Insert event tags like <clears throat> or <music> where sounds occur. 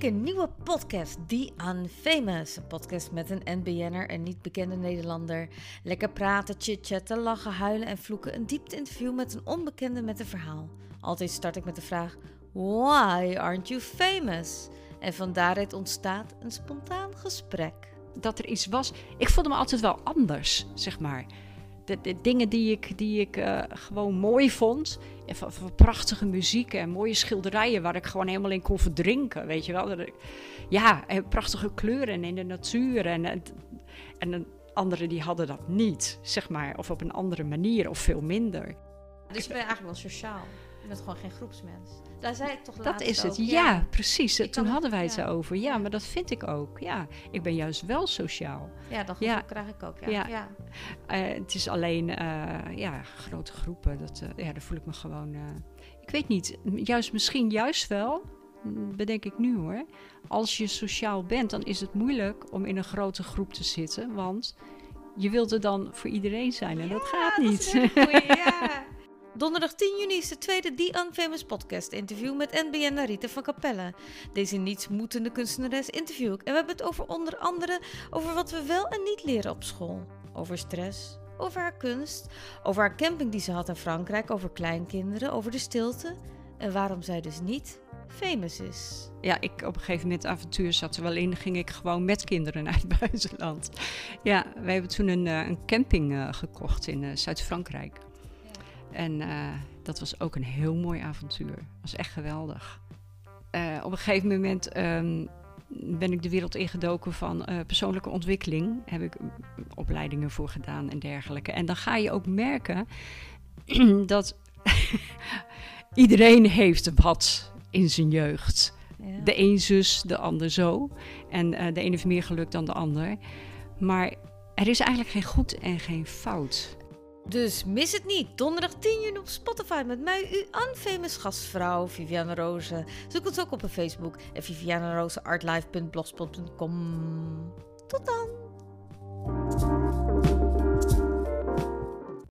een nieuwe podcast, The Unfamous. Een podcast met een NBN'er, een niet bekende Nederlander. Lekker praten, chitchatten, lachen, huilen en vloeken. Een diepte-interview met een onbekende met een verhaal. Altijd start ik met de vraag, why aren't you famous? En van daaruit ontstaat een spontaan gesprek. Dat er iets was. Ik voelde me altijd wel anders, zeg maar. De, de dingen die ik, die ik uh, gewoon mooi vond. En van, prachtige muziek en mooie schilderijen waar ik gewoon helemaal in kon verdrinken. Weet je wel. Ja, en prachtige kleuren in de natuur. En, en, en anderen die hadden dat niet, zeg maar. Of op een andere manier of veel minder. Dus je bent eigenlijk wel sociaal. Je bent gewoon geen groepsmens. Daar zei ik toch Dat is het, ja, precies. Toen hadden wij het ja. erover. Ja, maar dat vind ik ook. Ja, ik ben juist wel sociaal. Ja, dat ja. krijg ik ook. Ja. ja. Uh, het is alleen, uh, ja, grote groepen. Dat, uh, ja, daar voel ik me gewoon. ik weet niet, juist misschien juist wel. Bedenk ik nu hoor. Als je sociaal bent, dan is het moeilijk om in een grote groep te zitten. Want je wilt er dan voor iedereen zijn en dat gaat niet. Dat goeie, ja. <laughs> Donderdag 10 juni is de tweede The Unfamous podcast interview met NBN Narita van Capelle. Deze nietsmoetende kunstenares interview ik en we hebben het over onder andere over wat we wel en niet leren op school. Over stress, over haar kunst, over haar camping die ze had in Frankrijk, over kleinkinderen, over de stilte en waarom zij dus niet famous is. Ja, ik op een gegeven moment avontuur zat er wel in, ging ik gewoon met kinderen naar het <laughs> buitenland. Ja, wij hebben toen een, een camping uh, gekocht in uh, Zuid-Frankrijk. En uh, dat was ook een heel mooi avontuur. was echt geweldig. Uh, op een gegeven moment um, ben ik de wereld ingedoken van uh, persoonlijke ontwikkeling. Heb ik opleidingen voor gedaan en dergelijke. En dan ga je ook merken <clears throat> dat <laughs> iedereen heeft wat in zijn jeugd. Ja. De een zus, de ander zo. En de ene heeft meer geluk dan de ander. Maar er is eigenlijk geen goed en geen fout. Dus mis het niet. Donderdag 10 juni op Spotify met mij, uw unfamous gastvrouw Viviane Rozen. Zoek ons ook op Facebook en vivianerozenartlife.blogspot.com. Tot dan!